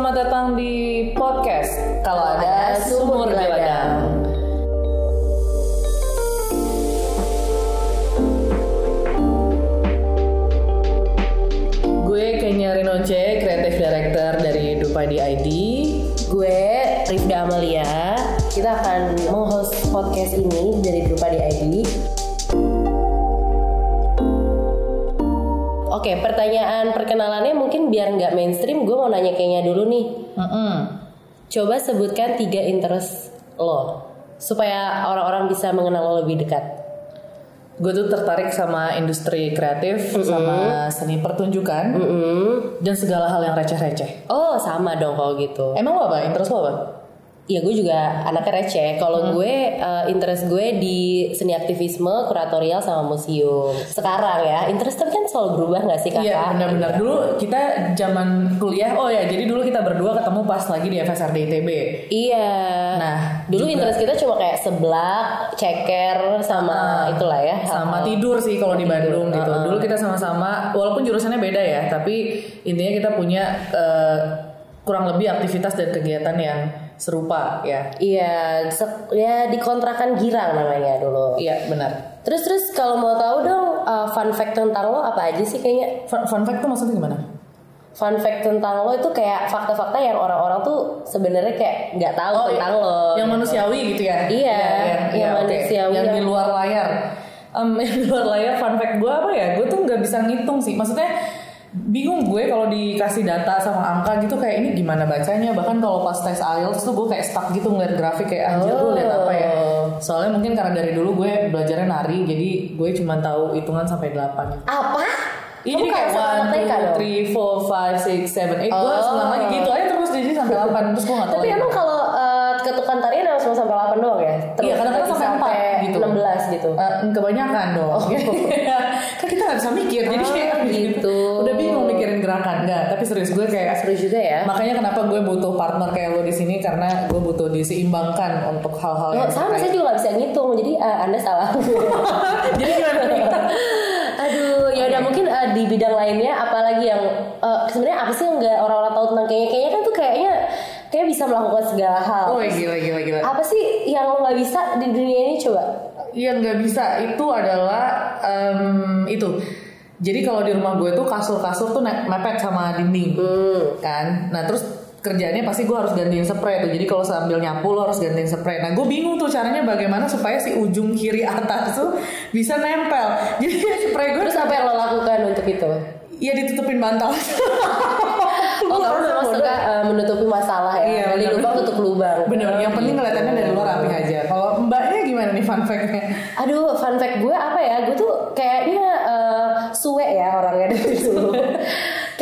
selamat datang di podcast Kalau ada sumur di ladang. Gue Kenya Rinoce, Creative Director dari Dupadi ID. Gue Rifda Amalia. Kita akan menghost podcast ini dari Drupa di ID. Oke, pertanyaan perkenalannya mungkin biar nggak mainstream, gue mau nanya kayaknya dulu nih. Mm-mm. Coba sebutkan tiga interest lo supaya orang-orang bisa mengenal lo lebih dekat. Gue tuh tertarik sama industri kreatif, sama seni pertunjukan, Mm-mm. dan segala hal yang receh-receh. Oh, sama dong kalau gitu. Emang lo apa? Interest lo apa? Iya gue juga anaknya receh. Kalau gue eh, interest gue di seni aktivisme, kuratorial sama museum. Sekarang ya, interest kan selalu berubah nggak sih kakak? Iya benar-benar dulu kita zaman kuliah oh ya jadi dulu kita berdua ketemu pas lagi di FSRD ITB Iya. Nah, dulu juga- interest kita cuma kayak seblak, ceker sama itulah ya. sama hal-hal. tidur sih kalau di Tidur, Bandung gitu uh-uh. dulu kita sama-sama walaupun jurusannya beda ya tapi intinya kita punya eh, kurang lebih aktivitas dan kegiatan yang serupa ya Iya, se- ya di kontrakan girang namanya dulu. iya benar Terus terus kalau mau tahu dong uh, fun fact tentang lo apa aja sih kayaknya? fun, fun fact tuh maksudnya gimana Fun fact tentang lo itu kayak fakta-fakta yang orang-orang tuh sebenarnya kayak nggak tahu Oh, tentang iya. lo. yang manusiawi gitu ya Iya, yang oke. manusiawi yang di luar layar Em, yang di luar layar fun fact gue apa ya gue tuh nggak bisa ngitung sih maksudnya bingung gue kalau dikasih data sama angka gitu kayak ini gimana bacanya bahkan kalau pas tes IELTS tuh gue kayak stuck gitu ngeliat grafik kayak anjir gue liat apa ya Oh. soalnya mungkin karena dari dulu gue belajarnya nari jadi gue cuma tahu hitungan sampai 8 Apa? Iya Kamu jadi kayak one, two, three, four, five, six, seven, eight. Gue Oh. selang lagi gitu aja terus jadi sampai 8 terus gue gak tahu. Tapi lagi. emang kalau ketukan tarian emang cuma sampai 8 doang ya? Iya, kadang-kadang sampai 4 gitu. 16 gitu. Eh, kebanyakan dong. Oh. kan kita gak bisa mikir jadi Ah, kayak gitu. Udah bingung mikirin gerakan enggak, tapi serius gue kayak Seru juga ya. Makanya kenapa gue butuh partner kayak lo di sini karena gue butuh diseimbangkan untuk hal-hal Oh, yang sama saya juga gak bisa ngitung, jadi uh, Anda salah. Jadi gimana? Aduh, ya udah mungkin uh, di bidang lainnya apalagi yang uh, sebenarnya apa sih yang nggak orang-orang tahu tentang kayaknya kayaknya kan tuh kayaknya kayak bisa melakukan segala hal. Oh gila gila gila. Apa sih yang lo nggak bisa di dunia ini coba? Yang nggak bisa itu adalah em, itu. Jadi kalau di rumah gue tuh kasur-kasur tuh mepet sama dinding, Hmm. kan. Nah terus kerjanya pasti gue harus gantiin spray tuh. Jadi kalau sambil nyapu lo harus gantiin spray. Nah gue bingung tuh caranya bagaimana supaya si ujung kiri atas tuh bisa nempel. Jadi spray gue Terus apa yang lo lakukan untuk itu? ya ditutupin bantal. Oh kamu memang suka uh, menutupi masalah ya? Iya, Dari lubang tutup lubang. Bener. Yang penting kelihatannya dari luar rapi aja. Kalau mbaknya gimana nih fun fact-nya? Aduh, fun fact gue apa ya? Gue tuh kayaknya uh, suwe ya orangnya dari dulu.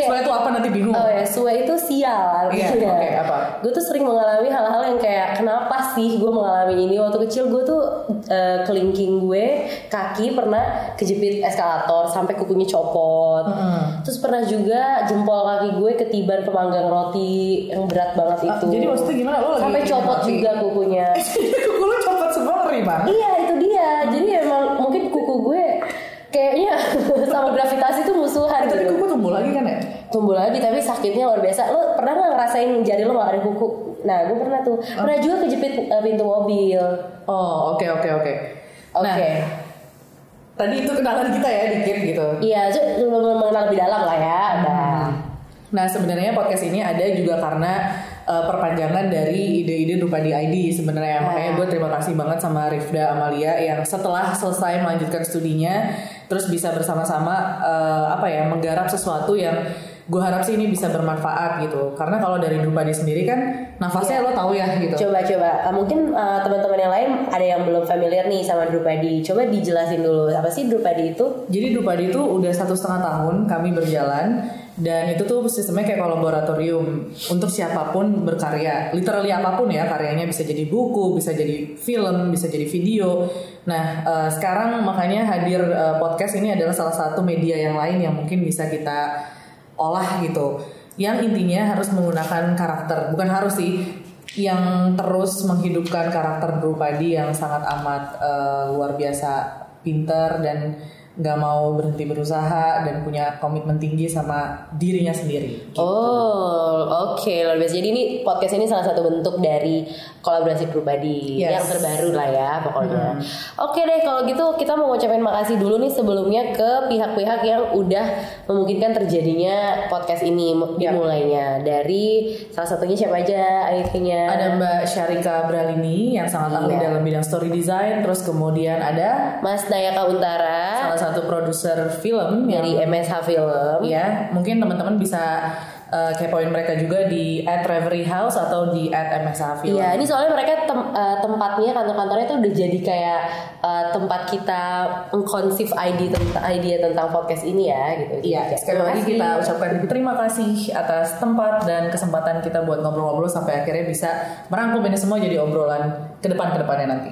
Supaya itu apa nanti bingung. Oh ya, suwe itu sial Iya, artinya. oke, apa? Gue tuh sering mengalami hal-hal yang kayak kenapa sih gue mengalami ini waktu kecil gue tuh eh, kelingking gue kaki pernah kejepit eskalator sampai kukunya copot. Terus pernah juga jempol kaki gue ketiban pemanggang roti yang berat banget Ah, itu. jadi maksudnya gimana? Lo lagi sampai copot mati? juga kukunya. Kuku lo copot semua ngeri banget. Iya itu dia. Jadi emang mungkin kuku gue kayaknya sama gravitasi tuh musuhan Tapi gitu. kuku tumbuh lagi kan ya? Tumbuh lagi tapi sakitnya luar biasa. Lo pernah nggak ngerasain jari lo nggak ada kuku? Nah gue pernah tuh. Pernah juga kejepit uh, pintu mobil. Oh oke oke oke. Oke. Nah tadi itu kenalan kita ya dikit gitu. Iya, itu belum mengenal lebih dalam lah ya. Nah, Nah sebenarnya podcast ini ada juga karena uh, perpanjangan dari ide-ide Drupadi ID sebenarnya makanya gue terima kasih banget sama Rifda Amalia yang setelah selesai melanjutkan studinya terus bisa bersama-sama uh, apa ya menggarap sesuatu yang gue harap sih ini bisa bermanfaat gitu karena kalau dari Drupadi sendiri kan nafasnya lo tahu ya gitu. coba-coba. Uh, mungkin uh, teman-teman yang lain ada yang belum familiar nih sama Drupadi. Coba dijelasin dulu apa sih Drupadi itu? Jadi Drupadi itu udah satu setengah tahun kami berjalan dan itu tuh sistemnya kayak kolaboratorium untuk siapa pun berkarya, literally apa pun ya karyanya bisa jadi buku, bisa jadi film, bisa jadi video. Nah eh, sekarang makanya hadir eh, podcast ini adalah salah satu media yang lain yang mungkin bisa kita olah gitu. Yang intinya harus menggunakan karakter, bukan harus sih, yang terus menghidupkan karakter Drupadi yang sangat amat eh, luar biasa pinter dan nggak mau berhenti berusaha dan punya komitmen tinggi sama dirinya sendiri. Gitu. Oh, oke luar biasa. Jadi ini podcast ini salah satu bentuk dari kolaborasi pribadi Yes. yang terbaru lah ya pokoknya. Oke deh kalau gitu kita mau ngucapin makasih dulu nih sebelumnya ke pihak-pihak yang udah memungkinkan terjadinya podcast ini mu- Ya. dimulainya dari salah satunya siapa aja akhirnya Ada Mbak Syarika Bralini yang sangat ahli Iya. dalam bidang story design, terus kemudian ada Mas Nayaka Untara salah satu produser film yang dari MSH Film. ya mungkin teman-teman bisa uh, kepoin mereka juga di at Reverie House atau di at Film. Iya, ini soalnya mereka tem- eh, tempatnya kantor-kantornya tuh udah jadi kayak eh, tempat kita mengkonsif ide tentang idea tentang podcast ini ya gitu. Iya, sekali lagi kita ucapkan terima kasih atas tempat dan kesempatan kita buat ngobrol-ngobrol sampai akhirnya bisa merangkum ini semua jadi obrolan ke depan ke depannya nanti.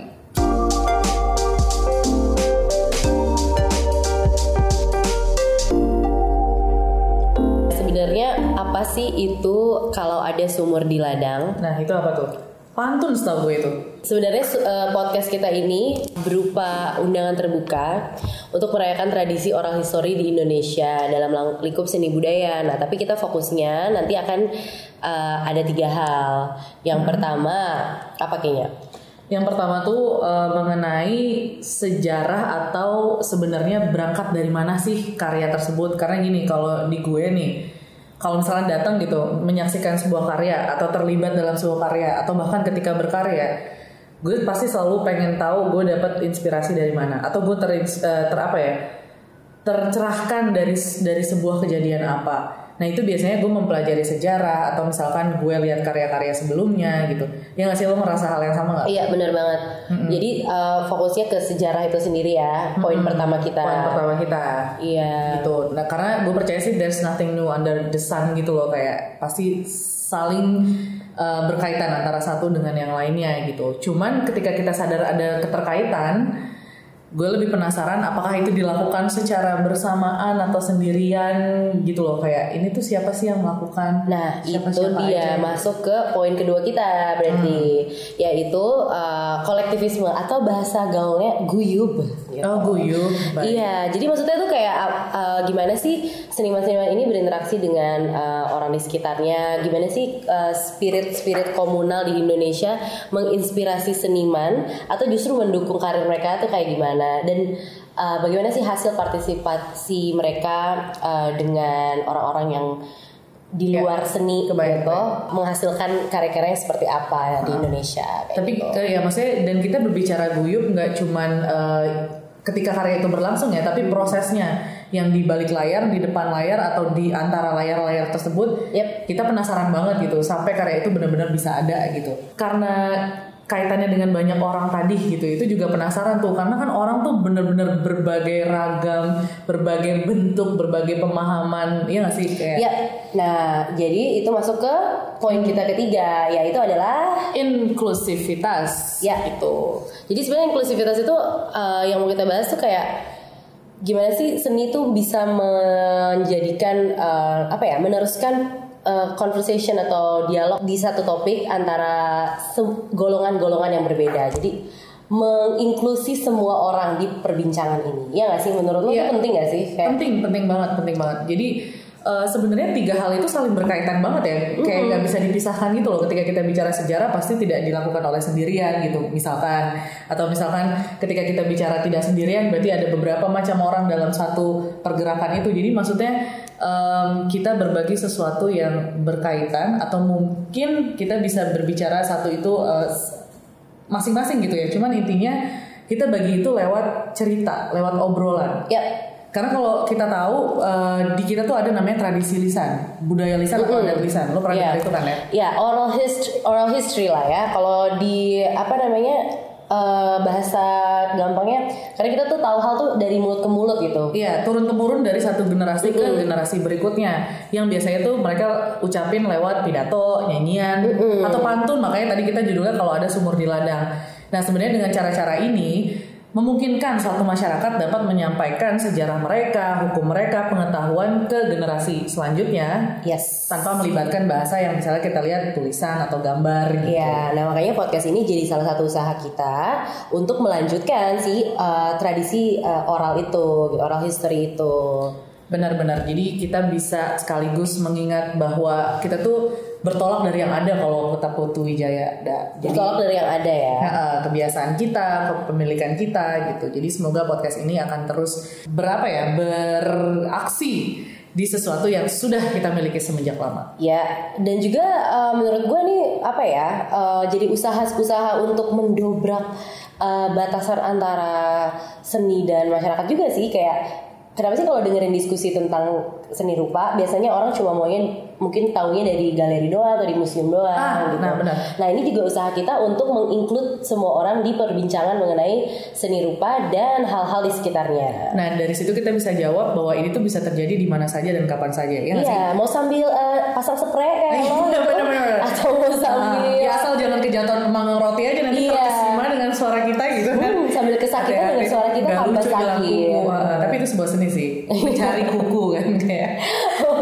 Sebenarnya apa sih itu kalau ada sumur di ladang? Nah, itu apa tuh? Pantun setahu gue itu. Sebenarnya eh, podcast kita ini berupa undangan terbuka untuk merayakan tradisi oral history di Indonesia dalam lingkup seni budaya. Nah, tapi kita fokusnya nanti akan eh, ada tiga hal. Yang pertama apa kayaknya? Yang pertama tuh uh, mengenai sejarah atau sebenarnya berangkat dari mana sih karya tersebut? Karena gini, kalau di gue nih, kalau misalnya datang gitu menyaksikan sebuah karya atau terlibat dalam sebuah karya atau bahkan ketika berkarya, gue pasti selalu pengen tahu gue dapat inspirasi dari mana atau gue ter, eh, ter apa ya tercerahkan dari dari sebuah kejadian apa. Nah itu biasanya gue mempelajari sejarah atau misalkan gue lihat karya-karya sebelumnya gitu. Ya nggak sih lo ngerasa hal yang sama nggak? Iya benar banget. Jadi eh, fokusnya ke sejarah itu sendiri ya. Poin pertama kita. Poin pertama kita Iya. gitu. Nah karena gue percaya sih there's nothing new under the sun gitu loh kayak pasti saling uh, berkaitan antara satu dengan yang lainnya gitu. Cuman ketika kita sadar ada keterkaitan, gue lebih penasaran apakah itu dilakukan secara bersamaan atau sendirian gitu loh kayak ini tuh siapa sih yang melakukan? Nah Siapa- itu siapa dia aja? masuk ke poin kedua kita berarti yaitu eh, kolektivisme atau bahasa gaulnya guyub. Gitu. Oh. Baik. Iya, jadi maksudnya tuh kayak uh, gimana sih seniman-seniman ini berinteraksi dengan uh, orang di sekitarnya? Gimana sih uh, spirit-spirit komunal di Indonesia menginspirasi seniman atau justru mendukung karir mereka tuh kayak gimana? Dan uh, bagaimana sih hasil partisipasi mereka uh, dengan orang-orang yang di Ya, luar seni kebayang, gitu menghasilkan karya-karya yang seperti apa di Indonesia? Tapi gitu. ya maksudnya dan kita berbicara guyub nggak cuman eh, ketika karya itu berlangsung ya, tapi prosesnya yang di balik layar, di depan layar atau di antara layar-layar tersebut, Yep. kita penasaran banget gitu sampai karya itu benar-benar bisa ada gitu. Karena kaitannya dengan banyak orang tadi gitu, itu juga penasaran tuh. Karena kan orang tuh benar-benar berbagai ragam, berbagai bentuk, berbagai pemahaman, iya nggak sih? Kayak Ya, nah jadi itu masuk ke poin kita ketiga, yaitu adalah inklusivitas. Ya. Itu. Jadi sebenarnya inklusivitas itu eh, yang mau kita bahas tuh kayak gimana sih seni tuh bisa menjadikan eh, apa ya, meneruskan eh, conversation atau dialog di satu topik antara golongan-golongan yang berbeda. Jadi menginklusi semua orang di perbincangan ini. Ya nggak sih menurut lo Iya. itu penting gak sih? Kayak penting penting banget penting banget jadi eh, sebenarnya tiga hal itu saling berkaitan banget ya kayak nggak bisa dipisahkan gitu loh ketika kita bicara sejarah pasti tidak dilakukan oleh sendirian gitu misalkan atau misalkan ketika kita bicara tidak sendirian berarti ada beberapa macam orang dalam satu pergerakan itu jadi maksudnya em, kita berbagi sesuatu yang berkaitan atau mungkin kita bisa berbicara satu itu eh, masing-masing gitu ya cuman intinya kita bagi itu lewat cerita lewat obrolan ya karena kalau kita tahu eh, di kita tuh ada namanya tradisi lisan, budaya lisan atau adat lisan. Lo pernah Iya. dengar itu kan ya? Ya, oral history, oral history lah ya. Kalau di apa namanya eh, bahasa gampangnya, karena kita tuh tahu hal tuh dari mulut ke mulut gitu. Iya, turun temurun dari satu generasi ke generasi berikutnya. Yang biasanya tuh mereka ucapin lewat pidato, nyanyian, atau pantun. Makanya tadi kita judulnya kalau ada sumur di ladang. Nah sebenarnya dengan cara-cara ini memungkinkan suatu masyarakat dapat menyampaikan sejarah mereka, hukum mereka, pengetahuan ke generasi selanjutnya Yes. tanpa melibatkan bahasa yang misalnya kita lihat tulisan atau gambar gitu. Iya, nah makanya podcast ini jadi salah satu usaha kita untuk melanjutkan si uh, tradisi uh, oral itu, oral history itu. Benar-benar. Jadi kita bisa sekaligus mengingat bahwa kita tuh bertolak dari yang ada kalau kota Putu Wijaya. Da. Jadi Bertolak dari yang ada ya. kebiasaan kita, kepemilikan kita gitu. Jadi semoga podcast ini akan terus berapa ya beraksi di sesuatu yang sudah kita miliki semenjak lama. Ya, dan juga uh, menurut gue nih apa ya, uh, jadi usaha-usaha untuk mendobrak uh, batasan antara seni dan masyarakat juga sih kayak kenapa sih kalau dengerin diskusi tentang seni rupa biasanya orang cuma maunya mungkin taunya dari galeri doang atau di museum doang Ah, gitu. nah, benar. Nah ini juga usaha kita untuk menginclude semua orang di perbincangan mengenai seni rupa dan hal-hal di sekitarnya. Nah dari situ kita bisa jawab bahwa ini tuh bisa terjadi di mana saja dan kapan saja ya? Iya, mau sambil uh, pasang spray kayak lo Iya, gitu, atau mau sambil Ah, ya asal jangan kejatuhan manggung roti aja nanti Iya. terkesima dengan suara kita gitu kan. Hmm, sambil kesakitan dengan suara kita tambah sakit. Tapi itu sebuah seni sih. Mencari kuku kan kayak.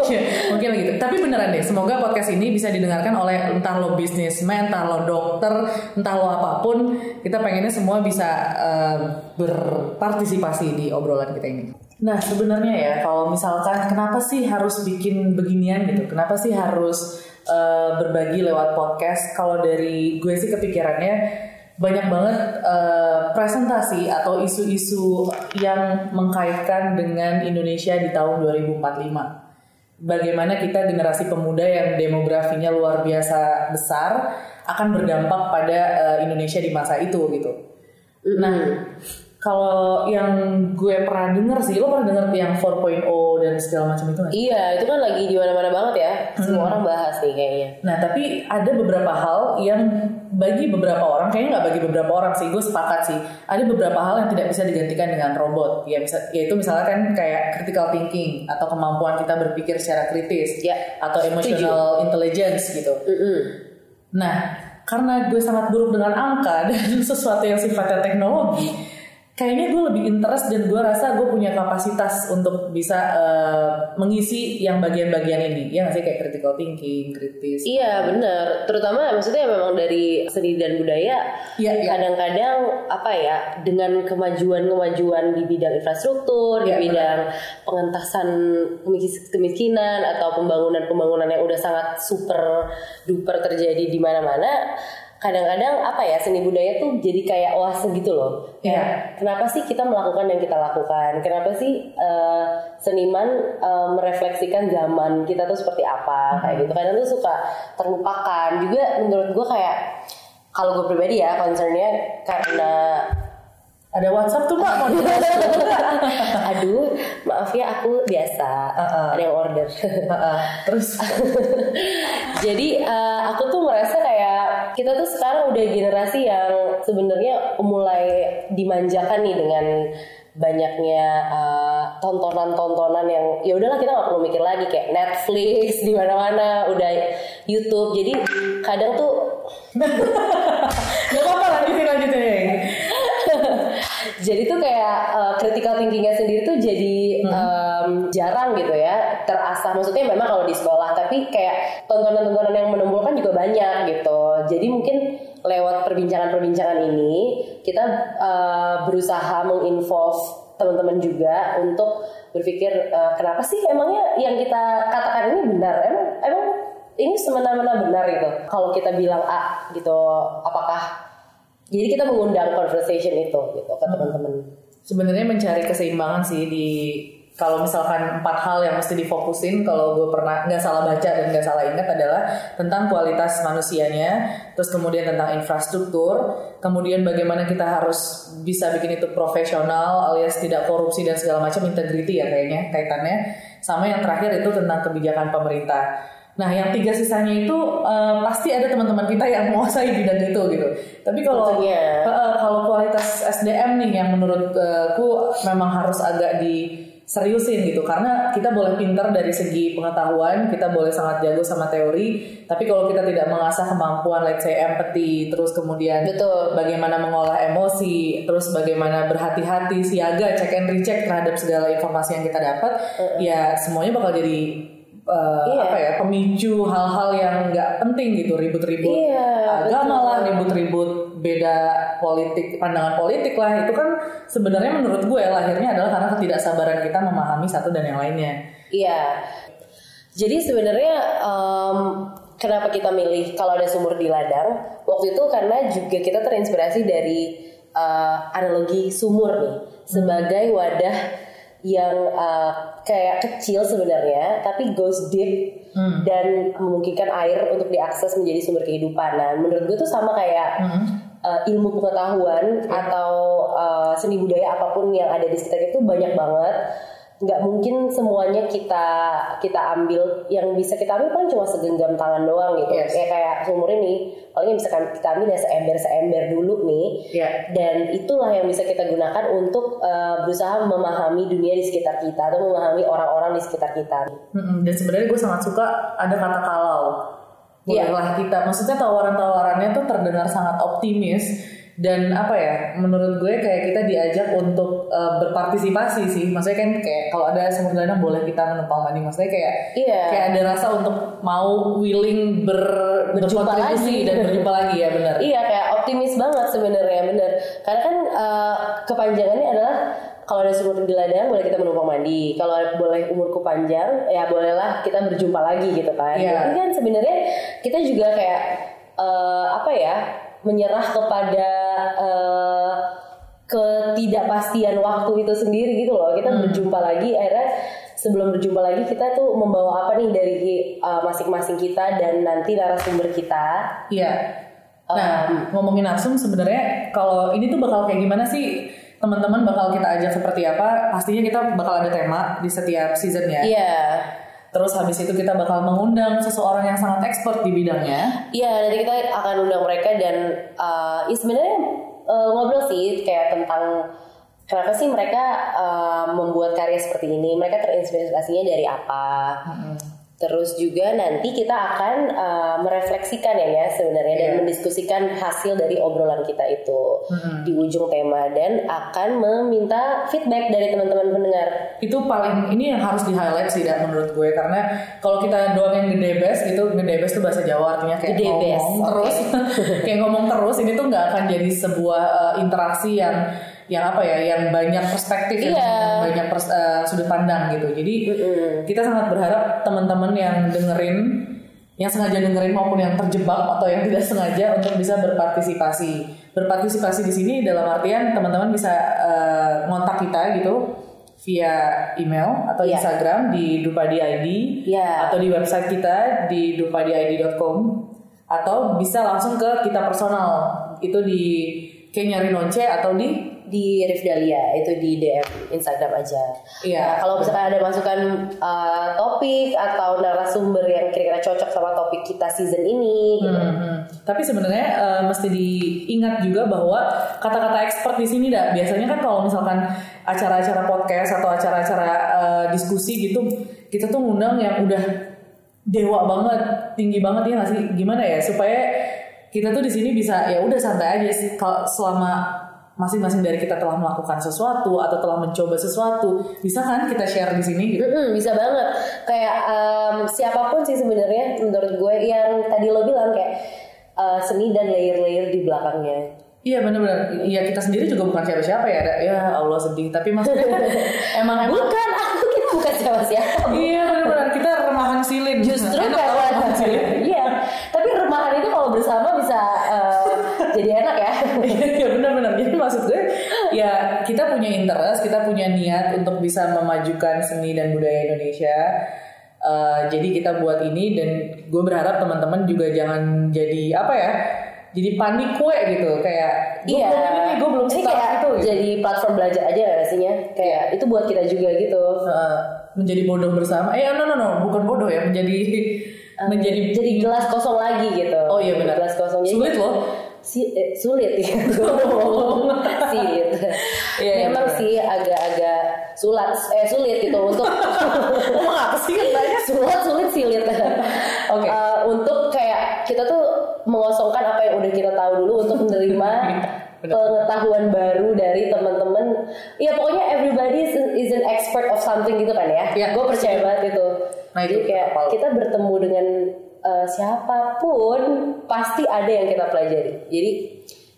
Ya, mungkin gitu. Tapi beneran deh, semoga podcast ini bisa didengarkan oleh entah lo bisnismen, entah lo dokter, entah lo apa pun. Kita pengennya semua bisa eh, berpartisipasi di obrolan kita ini. Nah sebenarnya ya kalau misalkan kenapa sih harus bikin beginian gitu? Kenapa sih harus eh, berbagi lewat podcast? Kalau dari gue sih kepikirannya banyak banget eh, presentasi atau isu-isu yang mengkaitkan dengan Indonesia di tahun 2045 bagaimana kita generasi pemuda yang demografinya luar biasa besar akan berdampak pada eh, Indonesia di masa itu gitu. Nah, kalau yang gue pernah denger sih, lo pernah denger yang 4.0 dan segala macam itu nggak? Iya, itu kan lagi di mana-mana banget ya. Semua orang bahas nih kayaknya. Nah, tapi ada beberapa hal yang bagi beberapa orang, kayaknya nggak bagi beberapa orang sih, gue sepakat sih. Ada beberapa hal yang tidak bisa digantikan dengan robot. Ya, bisa, yaitu misalnya kan kayak critical thinking atau kemampuan kita berpikir secara kritis, Ya, atau emotional intelligence gitu. Mm-mm. Nah, karena gue sangat buruk dengan angka dan sesuatu yang sifatnya teknologi, kayaknya gue lebih interest dan gue rasa gue punya kapasitas untuk bisa eh, mengisi yang bagian-bagian ini. Ya nggak sih kayak critical thinking, kritis. Iya benar, terutama maksudnya memang dari seni dan budaya Iya, iya. kadang-kadang apa ya dengan kemajuan-kemajuan di bidang infrastruktur, Iya, di bidang pengentasan kemikis- kemiskinan atau pembangunan-pembangunan yang udah sangat super duper terjadi di mana-mana, kadang-kadang apa ya seni budaya tuh jadi kayak oase gitu loh. Kayak kenapa sih kita melakukan yang kita lakukan? Kenapa sih eh, seniman eh, merefleksikan zaman kita tuh seperti apa kayak gitu? Kadang tuh suka terlupakan. Juga menurut gue kayak kalau gue pribadi ya concernnya karena Ada WhatsApp tuh pak mau aduh maaf ya aku biasa Uh-uh. ada yang order. Heeh. Terus Jadi eh, aku tuh ngerasa kayak kita tuh sekarang udah generasi yang sebenarnya mulai dimanjakan nih dengan banyaknya eh, tontonan-tontonan yang ya udahlah kita nggak perlu mikir lagi kayak Netflix di mana-mana udah YouTube jadi kadang tuh nggak apa-apa lanjutin lanjutin. Jadi tuh kayak uh, critical thinkingnya sendiri tuh jadi um, jarang gitu ya terasah maksudnya memang kalau di sekolah tapi kayak tontonan-tontonan yang menumbuhkan juga banyak gitu. Jadi mungkin lewat perbincangan-perbincangan ini kita uh, berusaha menginvolve teman-teman juga untuk berpikir uh, kenapa sih emangnya yang kita katakan ini benar? Emang emang ini semena-mena benar gitu. Kalau kita bilang A gitu apakah jadi kita mengundang conversation itu gitu ke teman-teman. sebenarnya mencari keseimbangan sih di kalau misalkan empat hal yang mesti difokusin kalau gue pernah nggak salah baca dan nggak salah ingat adalah tentang kualitas manusianya terus kemudian tentang infrastruktur kemudian bagaimana kita harus bisa bikin itu profesional alias tidak korupsi dan segala macam integrity ya kayaknya kaitannya sama yang terakhir itu tentang kebijakan pemerintah Nah, yang tiga sisanya itu eh, pasti ada teman-teman kita yang menguasai bidang itu gitu. Tapi kalau. Eh, kalau kualitas SDM nih yang menurutku memang harus agak di seriusin gitu karena kita boleh pinter dari segi pengetahuan kita boleh sangat jago sama teori tapi kalau kita tidak mengasah kemampuan let's say empathy terus kemudian Betul. bagaimana mengolah emosi terus bagaimana berhati-hati siaga check and recheck terhadap segala informasi yang kita dapat ya semuanya bakal jadi uh, Iya. apa ya pemicu hal-hal yang nggak penting gitu ribut-ribut Iya, agama betul. lah ribut-ribut beda politik pandangan politik lah itu kan sebenarnya menurut gue lahirnya adalah karena ketidaksabaran kita memahami satu dan yang lainnya Iya. Jadi sebenarnya em, kenapa kita milih kalau ada sumur di ladang? Waktu itu karena juga kita terinspirasi dari eh, analogi sumur nih sebagai wadah yang eh, kayak kecil sebenarnya tapi goes deep dan memungkinkan air untuk diakses menjadi sumber kehidupan. Nah, menurut gue tuh sama kayak eh, ilmu pengetahuan atau eh, seni budaya apa pun yang ada di sekitar itu banyak banget nggak mungkin semuanya kita kita ambil. Yang bisa kita ambil paling cuma segenggam tangan doang gitu. Yes. kayak kayak sumur ini paling yang bisa kita ambil ya seember seember dulu nih. Iya. dan itulah yang bisa kita gunakan untuk eh, berusaha memahami dunia di sekitar kita atau memahami orang-orang di sekitar kita. Mm-mm, dan sebenarnya gue sangat suka ada kata kalau Iya. bolehlah kita. Maksudnya tawaran-tawarannya tuh terdengar sangat optimis dan apa ya menurut gue kayak kita diajak untuk uh, berpartisipasi sih maksudnya kan kayak kalau ada sumur dana boleh kita menumpang mandi maksudnya kayak Iya. kayak ada rasa untuk mau willing ber Berjumpa lagi. dan berjumpa lagi ya benar Iya kayak optimis banget sebenarnya bener. Karena kan eh, kepanjangannya adalah kalau ada sumur di ladang boleh kita menumpang mandi. Kalau boleh umurku panjang ya bolehlah kita berjumpa lagi gitu kan. Iya. Tapi kan sebenarnya kita juga kayak eh, apa ya menyerah kepada eh, ketidakpastian waktu itu sendiri gitu loh. Kita berjumpa lagi akhirnya sebelum berjumpa lagi kita tuh membawa apa nih dari eh, masing-masing kita dan nanti narasumber kita. Iya. Nah, ngomongin narsum sebenarnya kalau ini tuh bakal kayak gimana sih? Teman-teman bakal kita ajak seperti apa? Pastinya kita bakal ada tema di setiap seasonnya. Iya. Terus habis itu kita bakal mengundang seseorang yang sangat expert di bidangnya. Iya, nanti kita akan undang mereka dan uh, ya sebenarnya uh, ngobrol sih kayak tentang kenapa sih mereka uh, membuat karya seperti ini. Mereka terinspirasinya dari apa. Terus juga nanti kita akan uh, merefleksikan ya ya sebenarnya dan Iya. mendiskusikan hasil dari obrolan kita itu. Di ujung tema dan akan meminta feedback dari teman-teman pendengar. Itu paling ini yang harus di highlight sih dan menurut gue. Karena kalau kita doang yang gede best gitu gede best itu bahasa Jawa artinya kayak Gede ngomong best, terus. Kayak ngomong terus ini tuh nggak akan jadi sebuah uh, interaksi yang yang apa ya yang banyak perspektif yang- Iya. yang banyak pers- uh, sudut pandang gitu jadi kita sangat berharap teman-teman yang dengerin yang sengaja dengerin maupun yang terjebak atau yang tidak sengaja untuk bisa berpartisipasi berpartisipasi di sini dalam artian teman-teman bisa uh, ngontak kita gitu via email atau Iya. Instagram di Dupadi ID Iya. atau di website kita di dupadiid.com atau bisa langsung ke kita personal itu di Kenya Rinonce atau di di Rifdalia itu di DM Instagram aja. Iya. Nah, kalau misalkan ada masukan uh, topik atau narasumber yang kira-kira cocok sama topik kita season ini, gitu. Hmm, Tapi sebenarnya eh, mesti diingat juga bahwa kata-kata expert di sini dah biasanya kan kalau misalkan acara-acara podcast atau acara-acara eh, diskusi gitu kita tuh ngundang yang udah dewa banget, tinggi banget ya nggak sih? Gimana ya supaya kita tuh di sini bisa ya udah santai aja sih kalau selama masing-masing dari kita telah melakukan sesuatu atau telah mencoba sesuatu bisa kan kita share di sini gitu. Mm-mm, bisa banget. Kayak um, siapa pun sih sebenarnya menurut gue yang tadi lo bilang kayak uh, seni dan layer-layer di belakangnya. Iya benar-benar. Iya kita sendiri juga bukan siapa-siapa ya. Ya Allah sedih. Tapi maksudnya emang emang. Bukan, aku kita bukan siapa-siapa. Iya benar-benar kita remahan silin. Justru Enak karena remahan silin. iya. Tapi remahan itu kalau bersama bisa uh, jadi enak ya. Iya. Jadi maksud gue ya kita punya interest, kita punya niat untuk bisa memajukan seni dan budaya Indonesia. Eh, jadi kita buat ini dan gue berharap teman-teman juga jangan jadi apa ya? Jadi panik kue gitu kayak gue Iya. belum ini, gue belum start kayak gitu. gitu. jadi platform belajar aja rasanya? Kayak itu buat kita juga gitu. Eh, menjadi bodoh bersama. Eh no no no bukan bodoh ya menjadi menjadi Jadi gelas kosong lagi gitu. Oh iya benar. Gelas kosong. Sulit loh. Si, eh, sulit ya ngomong sulit Iya, iya, memang bener. sih agak-agak sulit eh sulit gitu untuk Ngomong apa sih katanya? sulit sulit sulit Oke. Eh, untuk kayak kita tuh mengosongkan apa yang udah kita tahu dulu untuk menerima Bener. pengetahuan baru dari teman-teman ya pokoknya everybody is, is an expert of something gitu kan ya Iya. gue percaya banget itu Nah, jadi itu kayak kepala. kita bertemu dengan eh, siapa pun pasti ada yang kita pelajari jadi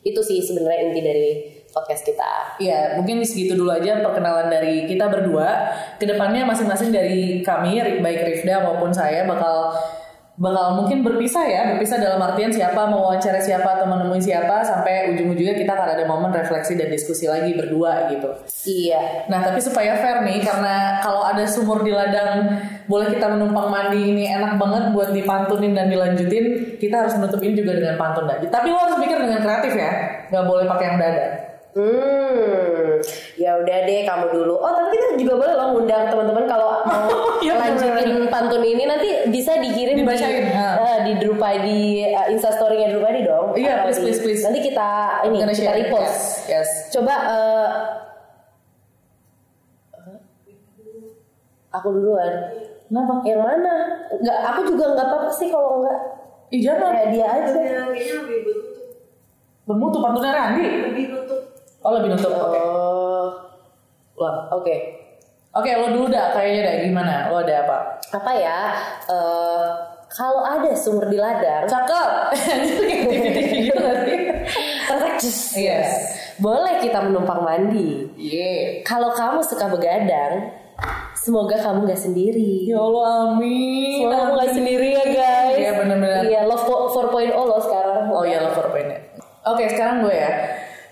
itu sih sebenarnya inti dari podcast kita Iya, mungkin segitu dulu aja perkenalan dari kita berdua. Ke depannya masing-masing dari kami, baik Rifda maupun saya bakal bakal mungkin berpisah ya, berpisah dalam artian siapa mau wawancara siapa atau menemui siapa sampai ujung-ujungnya kita akan ada momen refleksi dan diskusi lagi berdua gitu. iya Nah, tapi supaya fair nih, karena kalau ada sumur di ladang, boleh kita menumpang mandi ini enak banget buat dipantunin dan dilanjutin. Kita harus menutup ini juga dengan pantun tadi. Tapi lo harus pikir dengan kreatif ya, nggak boleh pakai yang dada. Hmm, ya udah deh kamu dulu. Oh tapi kita juga boleh loh ngundang teman-teman kalau mau Iya, lanjutin pantun ini nanti bisa dikirim Dibacain, di ha. eh, di Drupadi uh, Instastory-nya Drupadi dong. Iya, Atau please, di- please, please. Nanti kita ini Gonna kita repost. Yes. yes. Coba eh, aku duluan. Kenapa? Yang mana? Enggak, aku juga nggak apa-apa sih kalau enggak. Ih jangan. Kayak dia aja. kayaknya lebih bertutup Bermutu pantunnya Randi. lebih nutup Oh lebih nutup. Oh, Wah. oke. Oke, lo dulu dah kayaknya dah gimana? Lo ada apa? Apa ya? eh kalau ada sumur di ladang, Cakep. gitu? Perfect jus. Yes. Boleh kita menumpang mandi. Iya. Kalau kamu suka begadang, semoga kamu gak sendiri. Ya Allah, amin. Semoga kamu gak sendiri ya guys. Iya benar-benar. Iya, love 4.0 loh sekarang. Oh iya lo powerpointnya. Oke sekarang gue ya.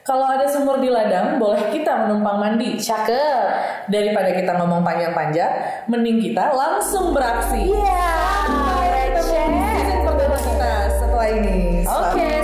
Kalau ada sumur di ladang, boleh kita menumpang mandi. Cakep. Daripada kita ngomong panjang-panjang, mending kita langsung beraksi. Iya. Yeah. Season kita setelah ini. Oke. Okay.